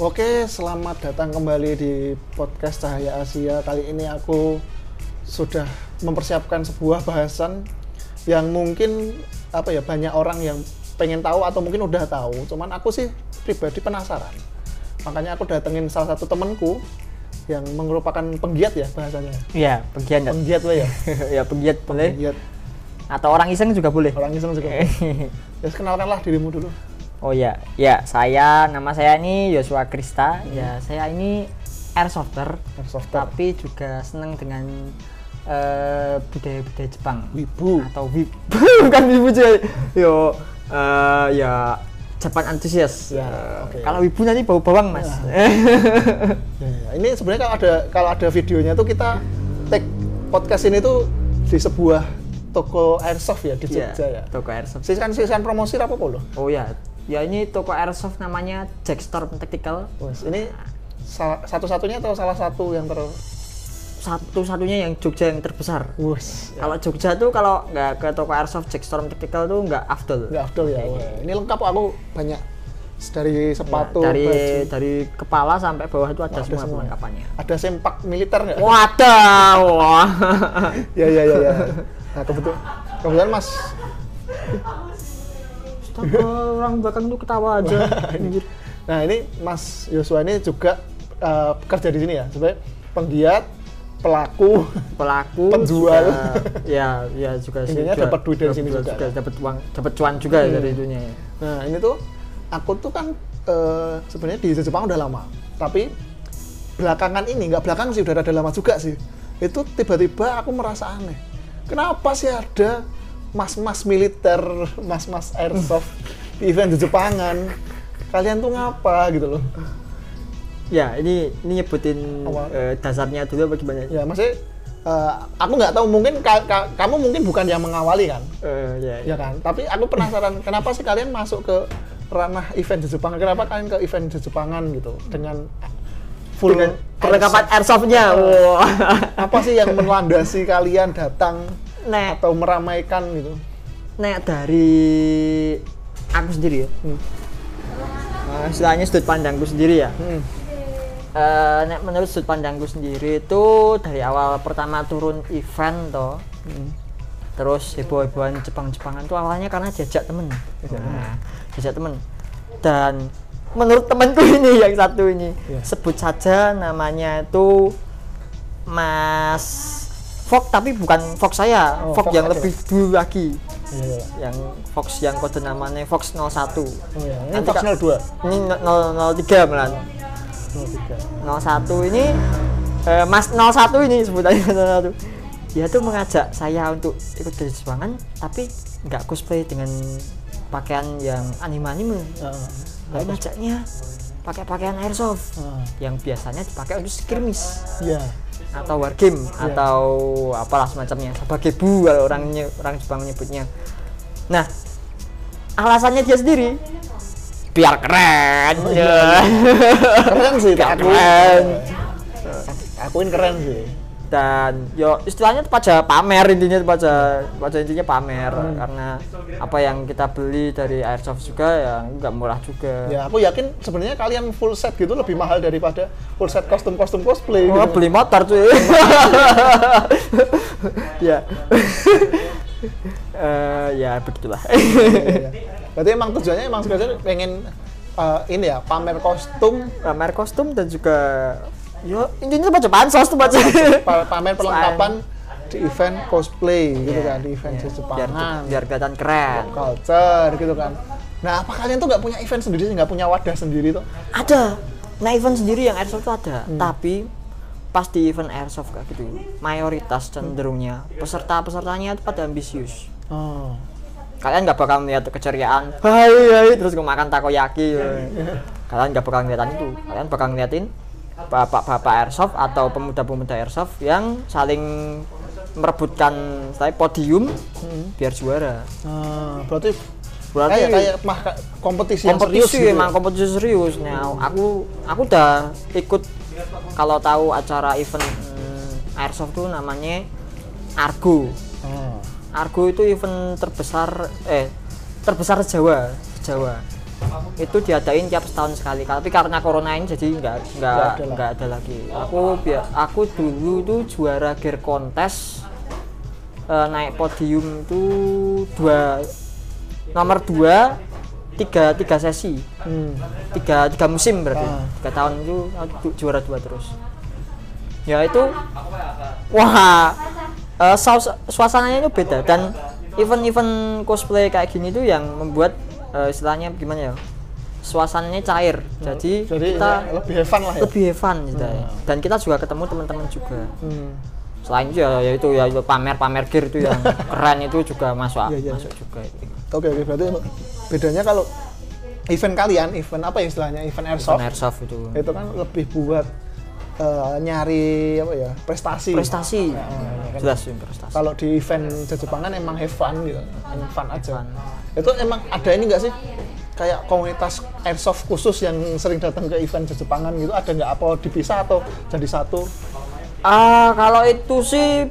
Oke, selamat datang kembali di podcast Cahaya Asia. Kali ini aku sudah mempersiapkan sebuah bahasan yang mungkin apa ya banyak orang yang pengen tahu atau mungkin udah tahu. Cuman aku sih pribadi penasaran. Makanya aku datengin salah satu temanku yang merupakan penggiat ya bahasanya. Iya, penggiat. Penggiat lah ya. ya penggiat boleh. Penggiat. Atau orang iseng juga boleh. Orang iseng juga. ya kenalkanlah dirimu dulu. Oh ya, ya saya nama saya ini Yosua Krista. Ya saya ini airsofter, Airsofter. tapi juga senang dengan eh, budaya-budaya Jepang Wibu. atau wib. Bukan wibu juga. Yo, eh, ya Jepang antusias. Ya, Eh, oke. Kalau wibu nanti bau bawang mas. Ya, ya. Ini sebenarnya kalau ada kalau ada videonya tuh kita take podcast ini tuh di sebuah toko airsoft ya di Iya, Jogja ya. Toko airsoft. Sisan sisan promosi apa loh? Oh ya, ya ini toko airsoft namanya Jackstorm Tactical. Wes, ini satu-satunya atau salah satu yang ter Satu-satunya yang Jogja yang terbesar. Wes, ya. Kalau Jogja tuh kalau nggak ke toko airsoft Jackstorm Tactical tuh nggak afdol. nggak afdol ya. Wah, ini lengkap aku banyak dari sepatu, Ya, dari baju. dari kepala sampai bawah itu ada Ada semua semua ya? perlengkapannya. Ada sempak militer nggak? Wadah, wah. ya ya ya ya. Nah, kebetulan kebetulan Mas Astaga, orang belakang tuh ketawa aja. Nah ini Mas Yosua ini juga eh, kerja di sini ya, sebagai penggiat, pelaku, Pelaku Penjual. juga- ya, ya juga sih. Intinya dapat duit dari sini juga, juga. Hmm. dapat uang, dapat cuan juga dari itunya. ya. Nah ini tuh aku tuh kan eh, sebenarnya di Jepang udah lama, tapi belakangan ini nggak belakang sih udah ada lama juga sih. Itu tiba-tiba aku merasa aneh. Kenapa sih ada mas-mas militer, mas-mas airsoft di event di Jepangan? Kalian tuh ngapa gitu loh? Ya, ini ini nyebutin Apa? eh, dasarnya dulu apa gimana? Ya maksudnya eh, aku nggak tahu mungkin ka- ka- kamu mungkin bukan yang mengawali kan? Eh, ya, ya kan tapi aku penasaran kenapa sih kalian masuk ke ranah event di Jepang kenapa kalian ke event di Jepangan gitu dengan full dengan perlengkapan airsoft. airsoftnya. Wah. apa sih yang melandasi kalian datang Nek, atau meramaikan gitu nek dari aku sendiri ya. Hmm. Eh, istilahnya sudut pandangku sendiri ya. Hmm. Eh, nek menurut sudut pandangku sendiri itu dari awal pertama turun event toh, Hmm. terus heboh-hebohan Jepang-Jepangan tuh awalnya karena jajak temen. Jajak Nah, jajak temen. Dan menurut temenku ini yang satu ini Iya. sebut saja namanya itu Mas Fox tapi bukan Fox saya, Oh, Fox, Fox yang aja. lebih dulu lagi. Iya, iya. Yang Fox yang kode namanya Fox 01. Oh, iya. ini Nanti Fox Kak- 02 Ini 003 malah. 03 01 ini eh, Mas 01 ini sebutannya 01 dia tuh mengajak saya untuk ikut dari Jepangan tapi nggak cosplay dengan pakaian yang anime-anime Ah, tapi ngajaknya pakai pakaian airsoft ah. yang biasanya dipakai untuk skirmish iya atau wargame Iya. atau apalah semacamnya sabagebu kalau orang orang Jepang menyebutnya nah alasannya dia sendiri biar keren ya. keren sih aku Keren. akuin keren sih dan yo istilahnya pada pamer intinya pada pada intinya pamer. Hmm. karena apa yang kita beli dari airsoft juga ya nggak murah juga. Ya aku yakin sebenarnya kalian full set gitu lebih mahal daripada full set kostum kostum cosplay oh, gitu. beli motor cuy. Ya. Eh, ya begitulah. Iya. Berarti emang tujuannya emang sebenarnya pengen eh, ini ya pamer kostum, pamer kostum dan juga yo intinya baca pansos tuh baca. Pa- pamer perlengkapan di event cosplay gitu kan, di event Iya. di Jepangan, biar biar kelihatan keren. Culture gitu kan. Nah, apa kalian tuh nggak punya event sendiri sih, nggak punya wadah sendiri tuh? ada. Nah event sendiri yang airsoft tuh ada. Hmm. tapi pas di event airsoft kayak gitu mayoritas cenderungnya peserta pesertanya itu pada ambisius. Oh. kalian nggak bakal melihat keceriaan hai hai. terus gue makan takoyaki kalian nggak bakal ngeliatin itu. Kalian bakal ngeliatin bapak-bapak airsoft atau pemuda-pemuda airsoft yang saling merebutkan saya podium Hmm. biar juara. Ah, berarti Berarti- kayak kayak mah kompetisi, yang serius kompetisi gitu. emang kompetisi serius. Nah aku aku udah ikut kalau tahu acara event hmm, airsoft tuh namanya Argo. Oh. Argo itu event terbesar eh terbesar Jawa Jawa itu diadain tiap setahun sekali. Tapi karena corona ini jadi nggak nggak Nggak ada lagi. Aku biar aku dulu tuh juara gear kontes eh, naik podium itu dua nomor dua tiga tiga sesi. Hmm. tiga tiga musim berarti. Ah. tiga tahun itu aku ju- juara dua terus. Ya itu wah saus- suasananya itu beda. Dan event-event cosplay kayak gini tuh yang membuat eh, istilahnya gimana ya suasananya cair jadi, Jadi kita ya, lebih fun lah ya. lebih fun gitu ya. dan kita juga ketemu teman-teman juga Hmm. selain itu ya, ya itu ya pamer-pamer gear itu yang keren itu juga masuk Iya, iya. masuk juga itu. Oke oke berarti bedanya kalau event kalian, event apa ya istilahnya? Event airsoft. Event airsoft itu Itu kan lebih buat eh, nyari apa ya? prestasi. prestasi Ya, kan. jelas prestasi Kalau di event Jepangan emang have fun gitu. Emang fun aja. Fun. Itu emang ada ini enggak sih? Kayak komunitas airsoft khusus yang sering datang ke event Jepangan gitu ada nggak apa dipisah atau jadi satu? Ah, kalau itu sih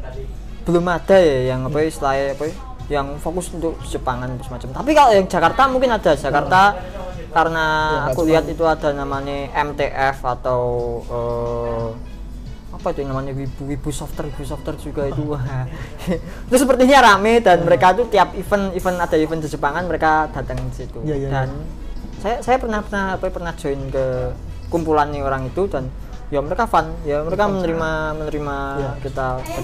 belum ada ya yang apa ya, istilahnya apa ya, yang fokus untuk Jepangan semacam. Tapi kalau yang Jakarta mungkin ada. Jakarta karena Ya, aku lihat itu ada namanya MTF atau eh, apa itu namanya Wibu Wibu Softer Wibu Softer juga itu. Wah itu sepertinya rame dan mereka tuh tiap event event ada event di Jepangan mereka datang di situ. Iya, iya, dan saya saya pernah pernah apa ya, pernah join ke kumpulan nih orang itu dan ya mereka fun ya mereka menerima menerima Iya. kita pun.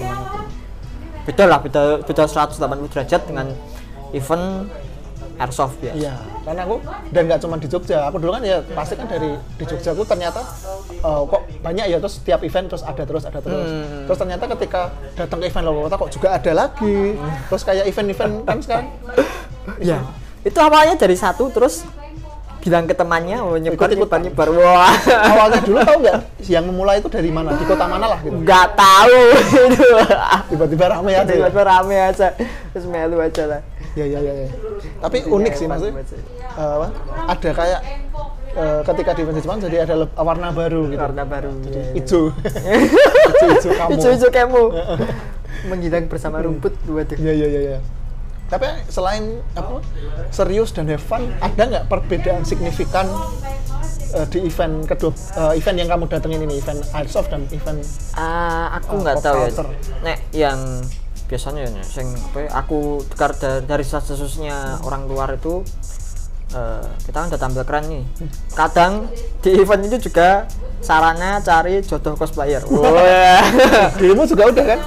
beda lah beda beda 180 derajat dengan event airsoft biasa. Iya, karena aku dan nggak cuma di Jogja. Aku dulu kan ya pasti kan dari di Jogja aku ternyata eh, kok banyak ya terus setiap event terus ada terus ada terus. Hmm. Terus ternyata ketika datang ke event luar kota kok juga ada lagi. Terus kayak event-event kan sekarang ya itu awalnya dari satu terus bilang ke temannya oh nyebar Ikut-ikutan. nyebar nyebar wah awalnya dulu tahu nggak yang memulai itu dari mana? Di kota mana lah gitu. nggak tahu Tiba-tiba ramai aja. tiba-tiba rame aja terus melu aja lah Iya iya iya. iya. Tapi unik sih maksudnya. eh, apa? Ada kayak eh, ketika di event Jepang jadi ada warna baru gitu. warna baru Hijau. Hijau-hijau kamu. hijau-hijau kamu menghilang bersama rumput waduh Iya iya iya. iya. Tapi selain apa serius dan have fun, ada nggak perbedaan signifikan eh, di event kedua eh, event yang kamu datengin ini event airsoft dan event Ah, aku nggak pop tahu ya. Nek yang biasanya ya, sing apa ya, aku dari, dari kasusnya orang luar itu eh, kita kan udah tampil keren nih. Kadang di event itu juga sarana cari jodoh cosplayer. Wah. dirimu juga udah kan?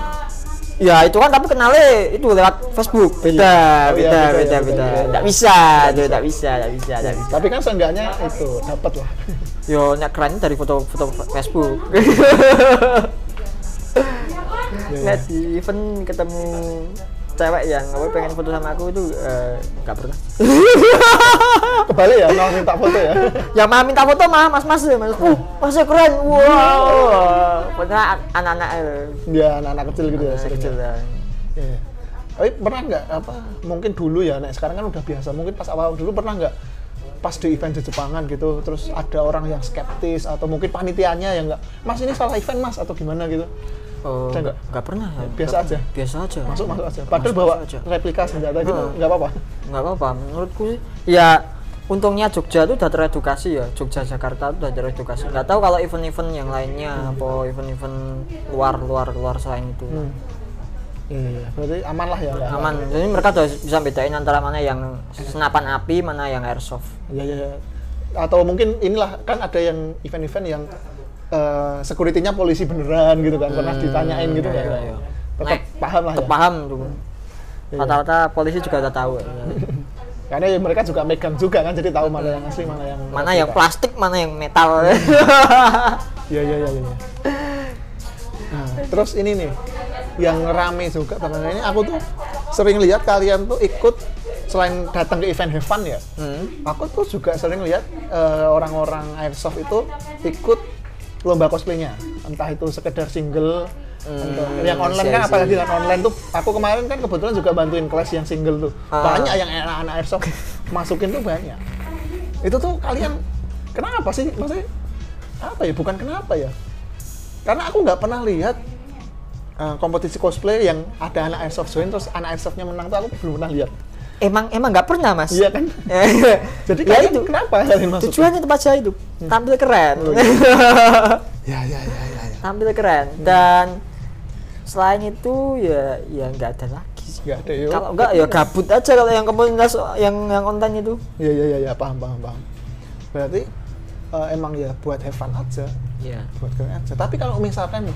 ya itu kan tapi kenalnya itu lewat Facebook. Beda, Oh, iya, beda, beda, beda, ya, beda. beda, iya. Nggak bisa, itu nggak bisa, nggak bisa, nggak bisa. Tapi kan seenggaknya itu dapat lah. Yo, nek keren dari foto-foto Facebook. Iya, Nek di event ketemu cewek yang apa pengen foto sama aku itu eh, nggak pernah. Kebalik ya, mau minta foto ya. yang malah minta foto mah mas mas ya mas. Uh, masnya keren. Wow. Pernah anak-anak eh, Ya anak-anak kecil gitu ya. anak kecil lah. Iya. Tapi pernah nggak apa? Mungkin dulu ya, nek sekarang kan udah biasa. Mungkin pas awal dulu pernah nggak pas di event di Jepangan gitu, terus ada orang yang skeptis atau mungkin panitianya yang nggak, mas ini salah event mas atau gimana gitu. Oh, Ada nggak nggak pernah. ya. Biasa aja? Biasa aja. Masuk masuk aja. Padahal Masuk bawa aja. replika senjata gitu, Heeh. nggak apa-apa. nggak apa-apa menurutku sih ya untungnya Jogja tuh udah teredukasi ya Jogja Jakarta udah teredukasi nggak tahu kalau event-event yang lainnya apa event-event luar luar selain itu Hmm. Iya, berarti aman lah ya. aman jadi mereka udah bisa bedain antara mana yang senapan api mana yang airsoft Iya iya. iya. Atau mungkin inilah kan ada yang event-event yang eh security-nya polisi beneran gitu kan, pernah ditanyain gitu iya, kan. iya. Tetap Nek, paham lah ya. tetap paham tuh Iya. rata-rata polisi juga udah tahu Karena ya mereka juga megang juga kan, jadi tahu mana yang asli, mana yang mana yang plastik mana yang metal Iya iya iya. iya. Nah, terus ini nih, yang rame juga belakangan ini aku tuh sering lihat kalian tuh ikut selain datang ke event have fun ya, hmm. aku tuh juga sering lihat eh, orang-orang airsoft itu ikut lomba cosplaynya, entah itu sekedar single, atau yang online kan iya, apalagi iya. yang online tuh, aku kemarin kan kebetulan juga bantuin kelas yang single tuh, Ah. banyak yang anak-anak airsoft masukin tuh banyak. Itu tuh kalian kenapa sih? Maksudnya apa ya? Bukan kenapa ya? Karena aku nggak pernah lihat uh, kompetisi cosplay yang ada anak airsoft join terus anak airsoftnya menang tuh aku belum pernah lihat. Emang emang nggak pernah mas Iya kan? Jadi Ya kalian itu. kenapa kalian masuk? tujuannya tempat saya itu tampil keren Oh, Ya ya ya ya. ya. tampil keren dan selain itu ya ya nggak ada lagi sih. Gak ada yuk. kalau enggak ya gabut aja kalau yang komunitas yang yang konten itu Ya ya ya ya paham paham paham. Berarti eh, emang ya buat have fun aja, ya buat keren aja. Tapi kalau misalkan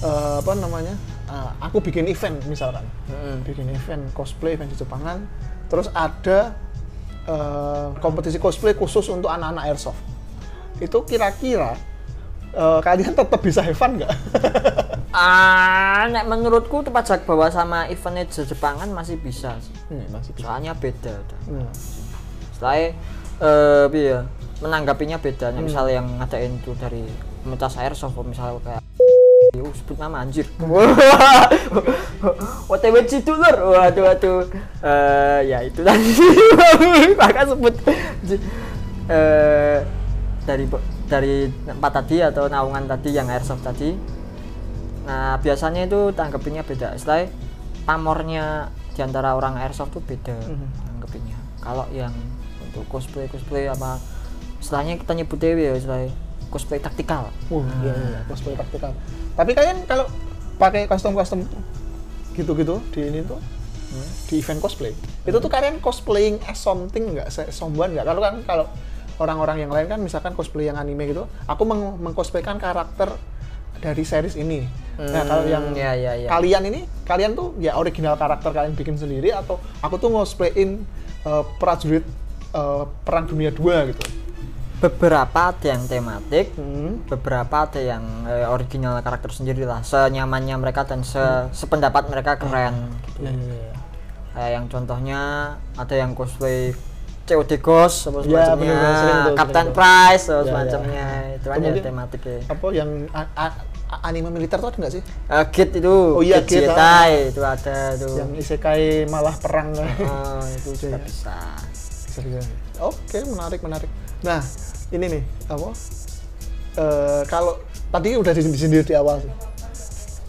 eh, apa namanya? Eh, aku bikin event misalkan, bikin event cosplay event di Jepangan, terus ada eh, kompetisi cosplay khusus untuk anak-anak airsoft. Itu kira-kira eh, kalian tetap bisa have fun nggak? ah nek menurutku tempat jak bawa sama eventnya di Jepangan masih bisa sih Hmm, masih bisa. soalnya beda udah Hmm. setelah eh ya, menanggapinya beda Nek misal yang ngadain itu dari komunitas airsoft misalnya kayak Yo, sebut nama anjir. OTW Cidulur. Waduh, waduh. Eh, ya itu tadi. Maka sebut eh dari dari tempat tadi atau naungan tadi yang airsoft tadi. Nah, biasanya itu tanggapinya beda. Setelah pamornya di antara orang airsoft tuh beda Mhm. tanggapinya. Kalau yang untuk cosplay cosplay apa istilahnya kita nyebutnya ya istilah cosplay taktikal. Wah, iya, iya, cosplay praktikal. Tapi kalian kalau pakai kostum-kostum gitu-gitu di ini tuh di event cosplay, itu tuh kalian cosplaying as something nggak, someone nggak? Kalau kan kalau orang-orang yang lain kan misalkan cosplay yang anime gitu, aku meng mengcosplaykan karakter dari series ini. nah kalau yang Hmm, iya, iya, iya. kalian ini, kalian tuh ya original karakter kalian bikin sendiri atau aku tuh ngosplayin uh, prajurit uh, perang dunia 2 gitu. Beberapa ada yang tematik, Hmm. beberapa ada yang eh, original karakter sendiri lah senyamannya mereka dan se sependapat mereka keren gitu. Ya, ya, ya. kayak yang contohnya ada yang cosplay COD Ghost apa Iya, semacamnya tuh, Captain tuh. Price atau Iya, semacamnya itu kan ya Kemudian- tematiknya apa yang anime militer tuh ada nggak sih? Eh, Git itu Oh iya, Git Git, Jietai, itu ada tuh Yang isekai malah perang. Oh, itu juga Iya. bisa Serius. Oke, menarik menarik. Nah, ini nih apa? Eh, kalau tadi udah disindir di awal sih.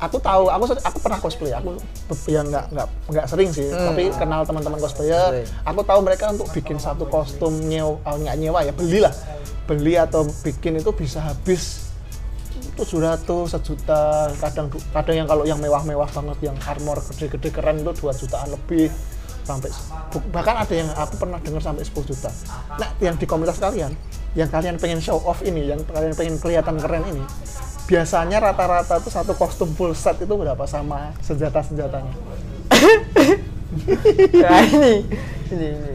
Aku tahu, aku aku pernah cosplay. Aku yang nggak nggak nggak sering sih, Hmm. tapi kenal teman-teman cosplayer. Aku tahu mereka untuk bikin satu kostum nyewa, oh, nggak nyewa ya belilah, beli atau bikin itu bisa habis 700 sejuta kadang kadang yang kalau yang mewah-mewah banget yang armor gede-gede keren itu 2 jutaan lebih sampai bahkan ada yang aku pernah dengar sampai 10 juta. Nah yang di komunitas kalian yang kalian pengen show off ini yang kalian pengen kelihatan keren ini biasanya rata-rata tuh satu kostum full set itu berapa sama senjata-senjatanya? Nah, ini ini ini.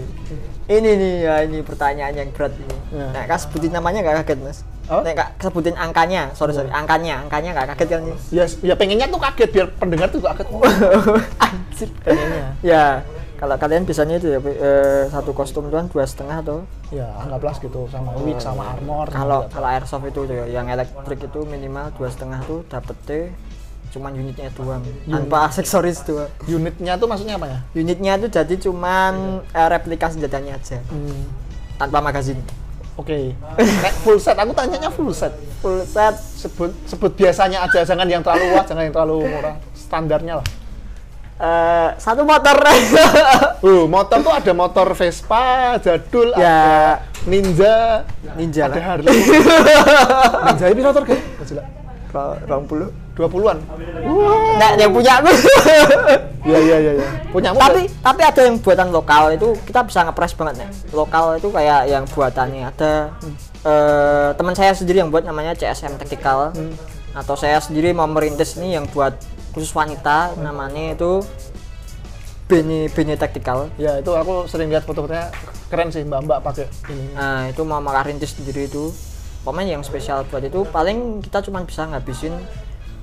Ini nih ya ini pertanyaan yang berat ini. Nah kak sebutin namanya nggak kaget mas? Oh? Nek kak sebutin angkanya sorry sorry angkanya angkanya nggak kaget kan ini ya ya pengennya tuh kaget biar pendengar tuh kaget. Anjir. Pengennya. Ya kalau kalian biasanya itu ya eh, satu kostum tuh kan dua setengah tuh ya anggaplah gitu sama wig sama armor kalau sama kalau airsoft itu tuh ya, yang elektrik itu minimal dua setengah tuh dapetnya cuman unitnya doang. Tanpa aksesoris tuh unitnya tuh maksudnya apa ya? Unitnya itu jadi cuman eh, replika senjatanya aja. Hmm, tanpa magazin Oke. Nek full set, aku tanyanya full set. full set. Sebut sebut biasanya aja, jangan yang terlalu wah, jangan yang terlalu murah. Standarnya lah. Eh, satu motor. Uh, motor tuh ada motor Vespa, jadul, Ya. ada Ninja, ninja ada lah. Harley. Ninja ini motor kan? rong puluh. 20-an. nah yang punya. Aku Iya iya iya. Iya. Punyamu tapi tapi ada yang buatan lokal itu kita bisa ngepres banget nih lokal itu kayak yang buatannya ada eh, teman saya sendiri yang buat namanya CSM Tactical. Atau saya sendiri mau merintis ini yang buat khusus wanita namanya itu Beni Beni Tactical Ya itu aku sering lihat foto-fotonya keren sih mbak-mbak pakai ini. nah itu mau merintis sendiri itu pokoknya yang spesial buat itu paling kita cuma bisa ngabisin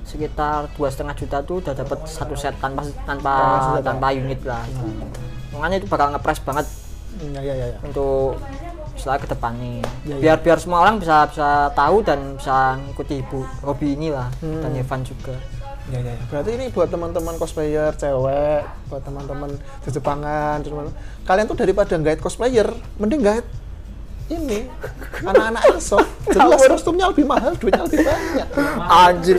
sekitar dua setengah juta tuh udah dapat satu set tanpa tanpa tanpa unit lah makanya itu bakal ngepres banget Ya ya ya. ya. untuk setelah ke depannya Ya, ya. biar biar semua orang bisa bisa tahu dan bisa ngikuti ibu hobi inilah Hmm. dan Evan juga Ya, ya, ya. Berarti ini buat teman-teman cosplayer cewek, buat teman-teman di Jepangan, teman kalian tuh daripada guide cosplayer, mending guide ini anak-anak airsoft jelas kostumnya lebih mahal duitnya lebih banyak Anjir.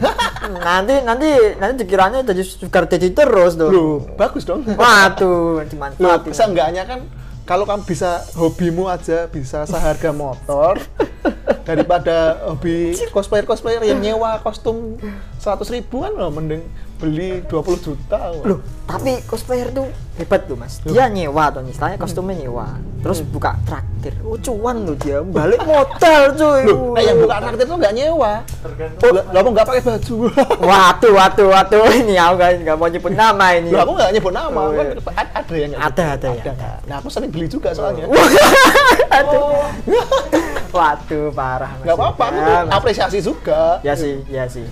Nanti nanti nanti dikiranya jadi sugar daddy terus tuh. Loh, bagus dong Waduh, Loh, dimanfaatin. seenggaknya kan kalau kamu bisa hobimu aja bisa seharga motor daripada hobi cosplayer cosplayer yang nyewa kostum 100 ribuan loh mending beli 20 juta Loh, tapi cosplayer tuh hebat tuh mas. Dia nyewa tuh, istilahnya kostumnya nyewa. Terus buka traktir, oh cuan loh dia, balik modal cuy. Loh, nah yang buka traktir tuh nggak nyewa Tergantung. Lah lah, aku nggak pakai baju Waduh, waduh, waduh, ini aku nggak nggak mau nyebut nama ini. Loh, aku nggak nyebut nama Oh, kan iya. ad- ada yang Ada, gitu. ada ya, ada. nah aku sering beli juga soalnya Waduh, parah. Nggak apa-apa aku tuh Mas. apresiasi juga Ya sih, ya sih.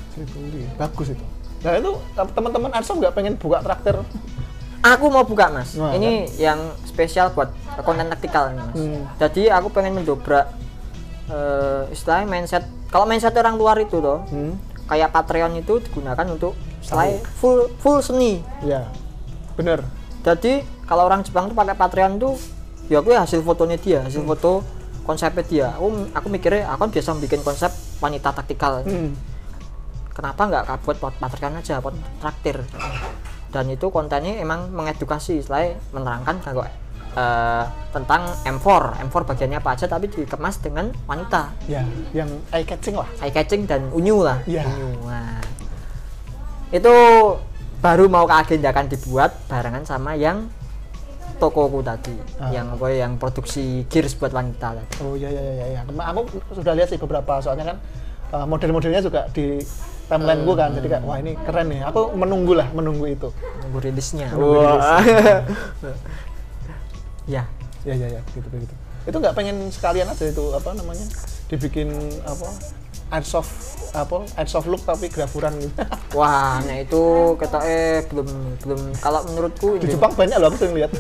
Bagus itu nah itu teman-teman airsoft nggak pengen buka traktir Aku mau buka mas. Wah, ini yang spesial buat konten taktikal nih mas. Hmm. Jadi aku pengen mendobrak eh istilahnya mindset. Kalau mindset orang luar itu toh, hmm. kayak Patreon itu digunakan untuk istilahnya full full seni. ya bener Jadi kalau orang Jepang tuh pakai Patreon tuh, ya aku ya hasil fotonya dia, hasil foto konsepnya dia. Aku aku mikirnya aku kan biasa bikin konsep wanita taktikal. hmm. kenapa nggak buat Patreon aja pot traktir dan itu kontennya emang mengedukasi selain menerangkan kalau eh, tentang M4 M4 bagiannya apa aja tapi dikemas dengan wanita. Ya yang eye catching lah. Eye catching dan unyu lah. Iya. unyu nah, itu baru mau keagendakan dibuat barengan sama yang tokoku tadi. Ah. yang apa ya, yang produksi gears buat wanita tadi. Oh iya iya iya ya. Aku sudah lihat sih beberapa soalnya kan uh, model-modelnya juga di timeline gue kan jadi kayak wah ini keren nih. Aku menunggu lah menunggu itu. Nunggu rilisnya Menunggu Wah. ya. Ya ya ya gitu begitu itu nggak pengen sekalian aja itu apa namanya dibikin apa airsoft apa airsoft look tapi grafuran gitu. Wah, nah itu kita eh belum belum. Kalau menurutku di Jepang banyak loh aku sering lihat.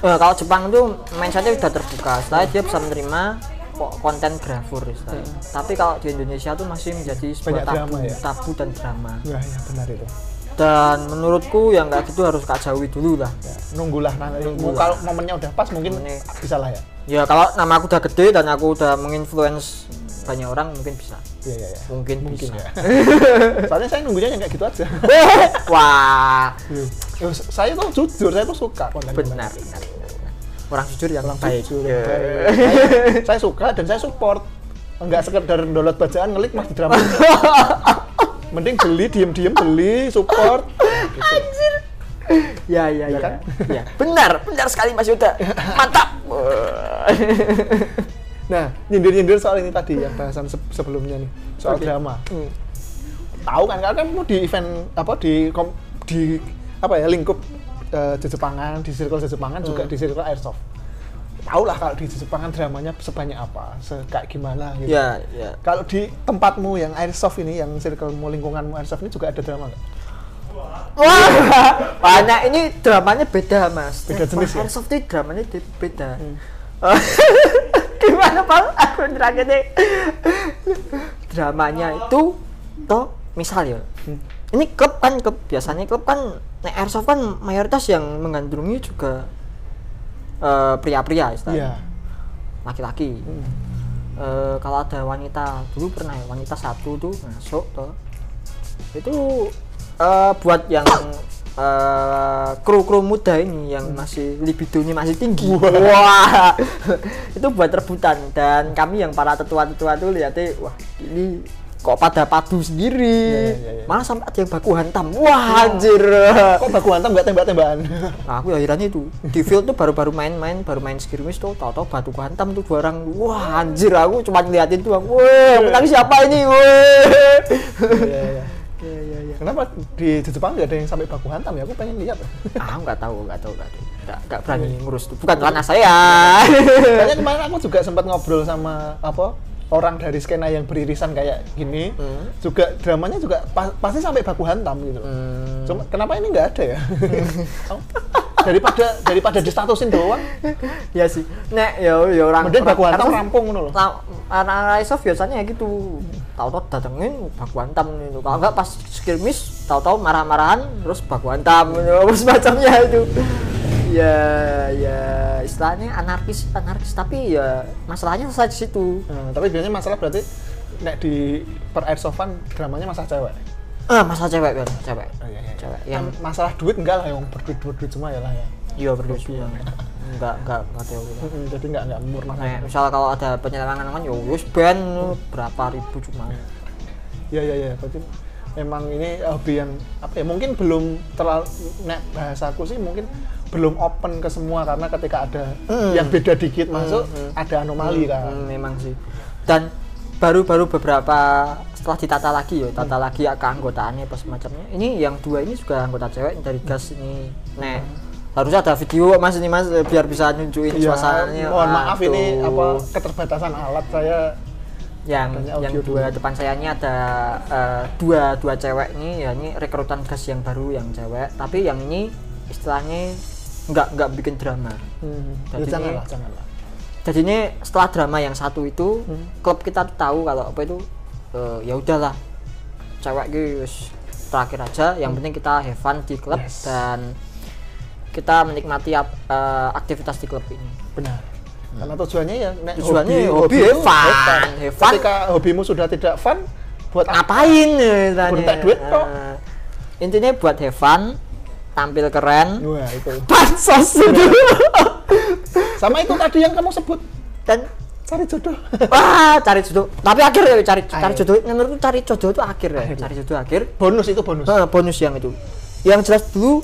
Eh, kalau Jepang itu mindsetnya udah terbuka. Setelah dia bisa menerima konten grafur istilahnya. Tapi kalau di Indonesia tuh masih menjadi sebuah Banyak tabu, drama ya? tabu dan drama. ya ya benar itu Dan menurutku yang kayak gitu harus kak jauhi dulu lah. ya, nunggulah nanti Nunggulah. kalau momennya udah pas mungkin Momennya- bisa lah ya Ya kalau nama aku udah gede dan aku udah menginfluence banyak orang mungkin bisa. Iya iya iya. Mungkin, Mungkin bisa. ya. Soalnya saya nunggunya yang kayak gitu aja. Wah, Loh, saya tuh jujur, saya tuh suka konten benar, benar, benar. Orang jujur yang baik. Jujur, Ya. baik. Saya, saya suka dan saya support. Enggak sekedar download bacaan ngelik mas di drama. Mending beli, diem-diem beli, support. Anjir. Ya, ya, Ya ya. kan? Ya, benar, benar sekali Mas Yuda. Mantap. Nah, nyindir-nyindir soal ini tadi yang bahasan se- sebelumnya nih, soal Oke. drama. Hmm. Tahu kan, kan kamu di event apa di kom- di apa ya lingkup eh, Jepangan, di circle Jepangan juga Hmm. di circle airsoft. Tahu lah kalau di Jepangan dramanya sebanyak apa, se kayak gimana gitu. Ya, ya. Kalau di tempatmu yang airsoft ini, yang circlemu lingkunganmu airsoft ini juga ada drama nggak? Wah, banyak ini dramanya beda mas. Beda jenis ya? Airsoft itu dramanya beda. Gimana pak? Aku terakhirnya dramanya itu toh misal ya. Ini klub kan klub biasanya klub kan nek airsoft kan mayoritas yang menggandrungi juga eh, pria-pria istilahnya. Iya. Laki-laki. Eh, kalau ada wanita dulu pernah ya wanita satu tuh masuk tuh itu eh, buat yang eh, kru-kru muda ini yang masih libidonya masih tinggi. Wah. Itu buat rebutan. Dan kami yang para tetua-tetua tuh lihatnya wah ini kok pada padu sendiri Iya, iya, iya. malah sampai ada yang baku hantam wah anjir Kok baku hantam nggak tembak-tembakan? Nah, aku akhirannya itu di field tuh baru-baru main-main, baru main skirmish tuh, tahu-tahu batu hantam tuh dua orang. Wah, anjir aku cuma ngeliatin tuh. Yang menang siapa ini? Wah. Iya, iya. Kenapa di Jepang nggak ada yang sampai baku hantam ya? Aku pengen lihat. Ah, aku nggak tahu, nggak tahu, nggak tahu. Nggak, nggak berani ngurus tuh. Bukan ranah saya. Kayaknya kemarin aku juga sempat ngobrol sama apa orang dari skena yang beririsan kayak gini. Hmm. Juga dramanya juga pa- pasti sampai baku hantam gitu. Hmm. Cuma kenapa ini nggak ada ya? daripada daripada distatusin doang, ya sih. Nek, ya, ya orang. mending baku hantam rampung ngono loh. Nah, anak biasanya gitu. Tahu-tahu datengin baku hantam itu. Kalau enggak pas skirmish, tahu-tahu marah-marahan terus baku hantam gitu. Apa semacamnya itu. Ya, ya istilahnya anarkis anarkis tapi ya masalahnya selesai di situ Nah, tapi biasanya masalah berarti nek di per airsoftan dramanya masalah cewek. ah masalah cewek kan cewek Oh, iya, iya. cewek Yang masalah duit enggak lah yang berduit berduit semua ya lah ya. iya berdua semua enggak enggak enggak tahu. Mm-mm, jadi enggak enggak murna. Nah, misal kalau ada penyelewengan kan ya wis ban berapa ribu cuma Iya iya iya. Berarti memang ini hobi yang apa ya mungkin belum terlalu nek bahasaku sih mungkin belum open ke semua karena ketika ada Mm. yang beda dikit masuk mm. ada anomali kan. Hmm, memang sih. Dan baru-baru beberapa setelah ditata lagi ya tata lagi ya keanggotaannya apa semacamnya. Ini yang dua ini juga anggota cewek dari gas ini. Nek harusnya ada video mas ini mas biar bisa nunjukin Iya, suasananya. Mohon maaf ini apa keterbatasan alat saya. Yang yang dua dulu. depan saya ini ada eh, dua dua cewek ini ya ini rekrutan gas yang baru yang cewek. Tapi yang ini istilahnya nggak nggak bikin drama hmm, ya Jadi janganlah ini- janganlah. jadi ini setelah drama yang satu itu Hmm. klub kita tuh tahu kalau apa itu eh, ya udahlah cewek guys terakhir aja yang penting kita have fun di klub Yes. dan kita menikmati ap- eh, aktivitas di klub ini Benar. Karena tujuannya ya nek Tujuannya hobi, have hobimu fun, have have fun. Ketika hobimu sudah tidak fun, buat apa? ngapain ya? Gontek duit, tok. Eh, intinya buat have fun tampil keren Wah, itu. Sama itu tadi yang kamu sebut dan cari jodoh. wah cari jodoh tapi akhir ya cari cari Akhir. jodoh menurutku cari jodoh itu akhir ya Akhir. cari jodoh akhir bonus itu bonus. Nah, bonus yang itu. Yang jelas dulu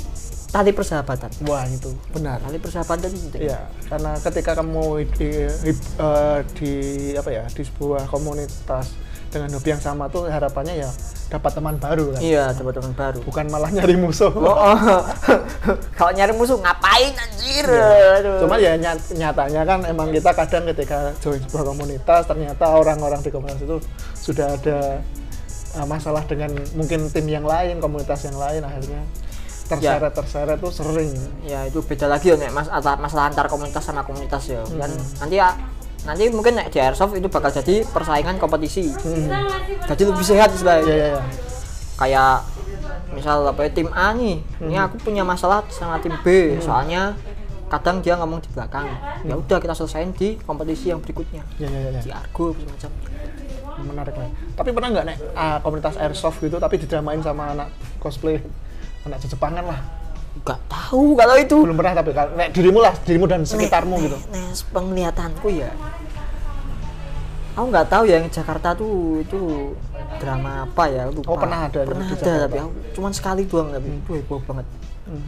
tali persahabatan. Wah, itu benar. Tali persahabatan itu penting. Iya, karena ketika kamu di, di- eh, di apa ya di sebuah komunitas dengan hobi yang sama tuh harapannya ya dapat teman baru kan. Iya, teman-teman baru. Bukan malah nyari musuh. Oh, oh. Kalau nyari musuh ngapain anjir? Iya. Aduh. Cuma ya nyat- nyatanya kan emang kita kadang ketika join sebuah komunitas ternyata orang-orang di komunitas itu sudah ada uh, masalah dengan mungkin tim yang lain, komunitas yang lain akhirnya terseret terseret tuh sering. ya itu beda lagi ya nek mas masalah antar komunitas sama komunitas ya. Kan Hmm. nanti ya nanti mungkin nek di airsoft itu bakal jadi persaingan kompetisi. Hmm. Jadi lebih sehat istilahnya. Iya iya iya. Kayak misal apa ya, tim A nih, ini Hmm. aku punya masalah sama tim B, soalnya kadang dia ngomong di belakang. Ya Hmm. udah kita selesaiin di kompetisi yang berikutnya. Iya iya iya. Di argo semacam. Menarik banget. Tapi pernah nggak nek ah, komunitas airsoft gitu tapi didramain sama anak cosplay anak Jepangan lah. Gak tahu kalau itu. Belum pernah tapi kalau- nek dirimu lah, dirimu dan sekitarmu Nek- gitu. nek- nek penglihatanku ya. Aku nggak tahu ya, yang Jakarta tuh itu drama apa ya lupa. Oh, pernah ada Pernah ada Jakarta. tapi aku cuman sekali doang tapi itu heboh banget. Hmm.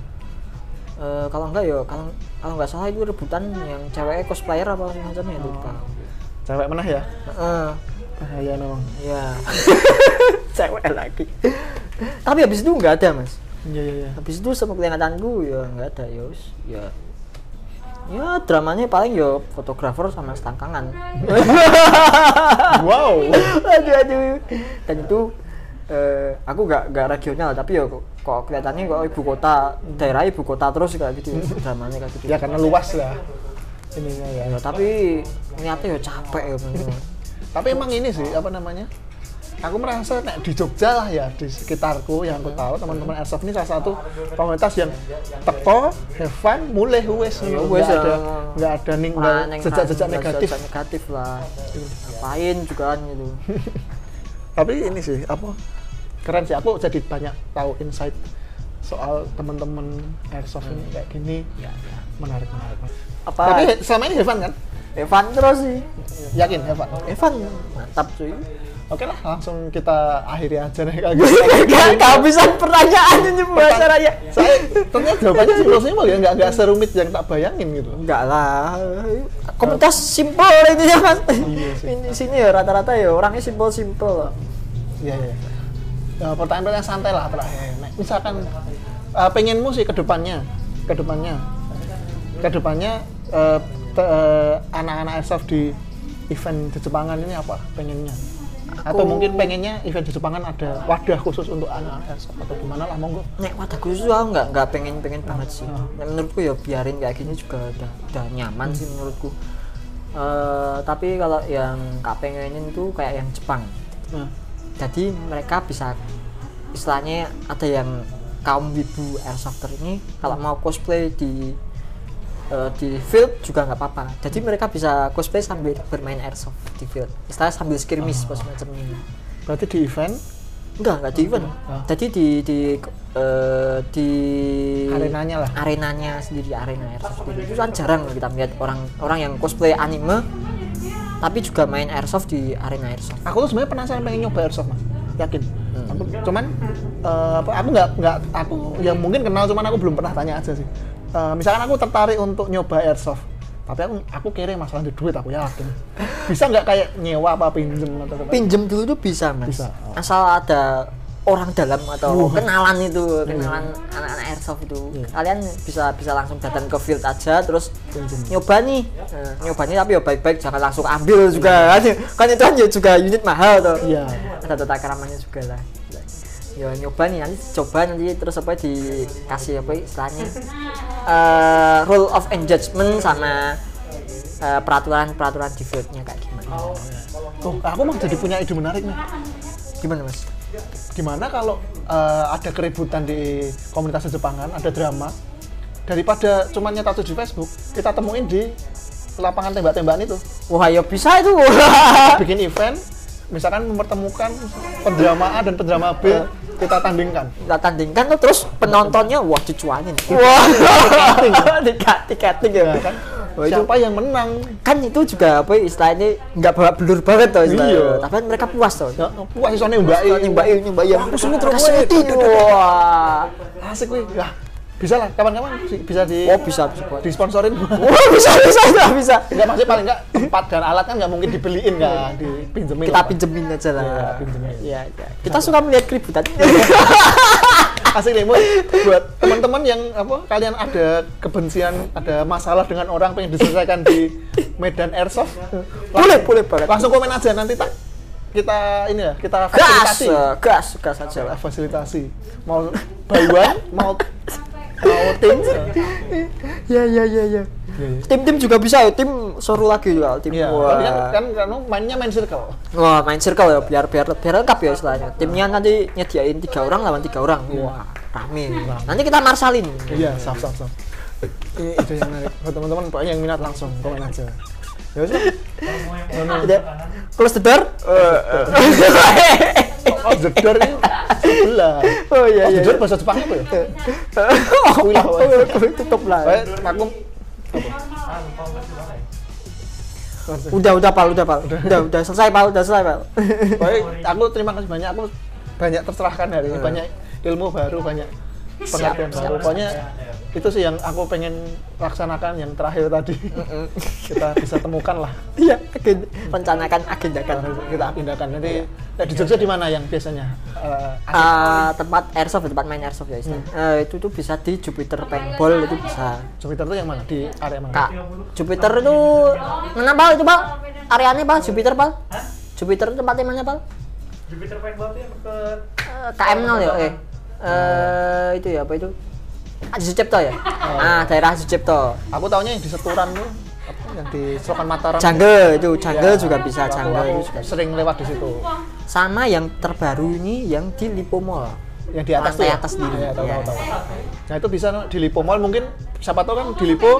Eh, kalau enggak ya kalau kalau nggak salah itu rebutan yang cewek cosplayer apa semacamnya Oh. lupa. Cewek mana ya? Heeh. Bahaya memang. ya. cewek lagi. tapi habis itu nggak ada mas. Iya iya iya. habis itu sama kelihatanku ya nggak ada ya wis. ya ya dramanya paling ya fotografer sama setangkangan Wow. aduh aduh dan itu eh, aku nggak nggak regional tapi ya kok, kok kelihatannya kok ibu kota daerah ibu kota terus kayak gitu dramanya kayak gitu ya karena luas lah ininya ya. Ya, tapi niatnya ya capek ya. Tapi emang ini sih apa namanya? Aku merasa nek di Jogja lah ya di sekitarku yang aku tahu teman-teman airsoft ini salah satu komunitas yang teko, have fun, mulai wes wes, ada nggak ada ninggal jejak-jejak negatif. negatif lah ngapain juga kan gitu Tapi ini sih apa keren sih aku jadi banyak tahu insight soal teman-teman airsoft ini kayak gini. ya, ya. Menarik menarik. apa Tapi selama ini fun kan? Evan terus sih Yakin fun? Evan mantap cuy Oke lah, langsung kita akhiri aja kayak gitu. Gak kehabisan pertanyaan ini bahasa raya. Saya ternyata jawabannya simpel-simpel ya, nggak nggak serumit yang tak bayangin gitu. Enggak lah. Komunitas simpel ini ya mas. Iya sih. Ini sini ya rata-rata ya orangnya simpel-simpel. Iya iya. Ya, pertanyaan-pertanyaan santai lah terakhir. Misalkan uh, pengenmu sih ke depannya, ke depannya, ke depannya uh, te- uh, anak-anak airsoft di event di Jepangan ini apa pengennya? Atau Aku- mungkin pengennya event di Jepangan ada wadah khusus untuk anak-anak airsoft atau gimana lah monggo. Nek wadah khusus aku nggak nggak pengen pengen banget sih. Ah. Nek menurutku ya biarin kayak gini juga udah udah nyaman sih menurutku. Eh tapi kalau yang kak pengenin tuh kayak yang Jepang. Nah, Jadi mereka bisa istilahnya ada yang kaum wibu airsofter ini kalau mau cosplay di eh, di field juga nggak apa-apa. Jadi mereka bisa cosplay sambil bermain airsoft di field. Istilahnya sambil skirmish Oh. pas macam ini. Berarti di event Enggak, enggak di event. Ah. Jadi di di eh, di Arenanya lah. Arenanya sendiri, arena airsoft sendiri. Itu kan jarang kita melihat orang orang yang cosplay anime tapi juga main airsoft di arena airsoft. aku tuh sebenarnya penasaran pengen nyoba airsoft mas yakin Hmm. aku, cuman apa aku nggak nggak aku yang mungkin kenal cuman aku belum pernah tanya aja sih Eh, misalkan aku tertarik untuk nyoba airsoft tapi aku aku kira masalah di duit aku yakin bisa nggak kayak nyewa apa pinjem atau apa Pinjem dulu tuh bisa, Mas. Bisa, oh. Asal ada orang dalam atau Wah. kenalan itu, kenalan anak-anak airsoft itu. Iya. Kalian bisa bisa langsung datang ke field aja terus Pinjem. nyoba nih. Nah, nyoba nih tapi ya baik-baik jangan langsung ambil juga kan. Kan itu kan juga unit mahal tuh. iya Ada tata keramanya juga lah. Ya nyoba nih nanti coba nanti terus apa dikasih apa istilahnya eh, rule of engagement sama eh, peraturan-peraturan di fieldnya kayak gimana. tuh aku mah jadi punya ide menarik nih Gimana mas? gimana kalau eh, ada keributan di komunitas Jepangan ada drama daripada cuma nyetak di Facebook kita temuin di lapangan tembak-tembakan itu Wah ya bisa itu. bikin event misalkan mempertemukan pendrama A dan pendrama B kita tandingkan Kita tandingkan tuh terus penontonnya wah dicuanin. Wah tiket tiketing ya. ya kan Wah, itu siapa yang menang kan itu juga apa ya, istilahnya nggak bawa belur banget tuh istilahnya. Iya. Tapi kan mereka puas tuh. ya, puas isone mbak Nyembain nyembain. Aku sini terus Kasih weh. itu. Wah. asik wih ya bisa lah kapan-kapan bisa di Oh bisa bisa. disponsorin Wah bisa bisa bisa bisa. Enggak maksudnya paling enggak tempat dan alat kan nggak mungkin dibeliin kan, dipinjemin. Kita lah. pinjemin aja lah. Iya, pinjemin. Iya, iya. Kita suka melihat keributan. Asik nih, buat teman-teman yang apa kalian ada kebencian, ada masalah dengan orang pengen diselesaikan di medan airsoft. boleh, boleh banget. Langsung komen aja nanti tak kita ini ya, kita Gas, fasilitasi. eh, gas, gas aja lah. Fasilitasi. Mau one, mau mau tim. Iya, iya, iya, iya. Tim-tim juga bisa ya, tim seru lagi juga. Tim Iya, wah. tapi kan kan kan mainnya main circle. Wah, main circle ya, biar biar biar lengkap ya istilahnya. Timnya nanti nyediain tiga orang lawan tiga orang. Wah, rame. Nanti kita marsalin. Iya, sap sap sap. Ini ide yang menarik. Buat teman-teman pokoknya yang minat langsung komen aja. Ya wis. lah. Udah. Close the door. Oh, jedor ini sebelah. Oh, iya, Oh, iya, jedor iya. bahasa Jepang apa ya? oh, Kuwi lah, pokoknya. tutup lah. Aku Udah, udah pal, udah pal. Udah, udah selesai pal, udah selesai pal. Pokoknya aku terima kasih banyak aku banyak tercerahkan hari ini banyak ilmu baru banyak pengertian baru pokoknya itu sih yang aku pengen laksanakan yang terakhir tadi kita bisa temukan lah Iya, agen- rencanakan agendakan. kita pindahkan nanti eh, di Jogja di mana yang biasanya eh, asik? Eh, tempat airsoft, tempat main airsoft ya istilahnya. Eh, itu tuh bisa di Jupiter Paintball itu bisa. Jupiter itu yang mana di area mana Kak, Jupiter itu mana pal itu pal? Areanya pal, Jupiter pal? Jupiter tempatnya mana pal? Jupiter Paintball itu yang ke KM 0 ya? Eh, eh itu ya apa itu? Haji Sucipto ya? Ah, daerah Sucipto. aku taunya yang di Seturan tuh yang di Selokan Mataram Jungle itu, jungle Ya, juga bisa, aku- jungle aku juga. sering lewat di situ Sama yang terbaru ini yang di Lipo Mall. yang di atas tuh Lantai ya? atas dulu. Iya, tahu, Iya. tahu, tahu. Nah itu bisa di Lipo Mall mungkin siapa tahu kan di Lipo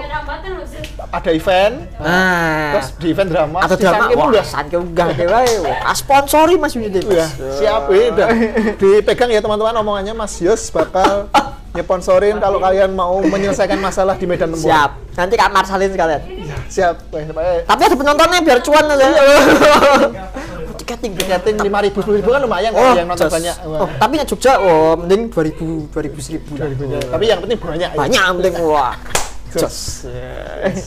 ada event, Nah, terus di event drama, atau di drama wah, udah sanke deh wae. Wah, sponsori Mas Yunus ya siap ya dipegang ya teman-teman omongannya Mas Yus bakal nyeponsorin kalau kalian mau menyelesaikan masalah di medan tempur. Siap. Nanti Kak Marsalin sekalian. Siap. Pokoknya Tapi ada penontonnya biar cuan aja. Tiketing, tiketing lima ribu sepuluh ribu kan lumayan Oh, kan yang nonton banyak. Wah. Oh, tapi yang Jogja, oh, mending 2000, 2000, 1000 lah. Tapi yang penting banyak. ya. Banyak yang penting, wah. Jos. Jos.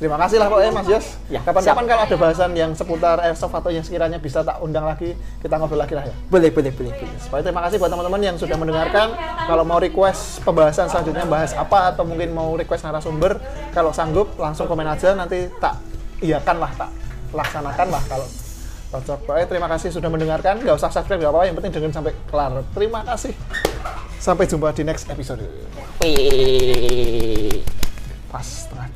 Terima kasih lah pokoknya Mas Yos. Ya, Kapan-kapan kalau ada bahasan yang seputar airsoft atau yang sekiranya bisa tak undang lagi, kita ngobrol lagi lah ya. Boleh, boleh, boleh. boleh. Supaya terima kasih buat teman-teman yang sudah mendengarkan. Kalau mau request pembahasan selanjutnya bahas apa atau mungkin mau request narasumber, kalau sanggup langsung komen aja nanti tak iakan lah, tak laksanakan lah kalau cocok. Pokoknya terima kasih sudah mendengarkan. Gak usah subscribe, gak apa-apa. Yang penting dengerin sampai kelar. Terima kasih. Sampai jumpa di next episode. Pas setengah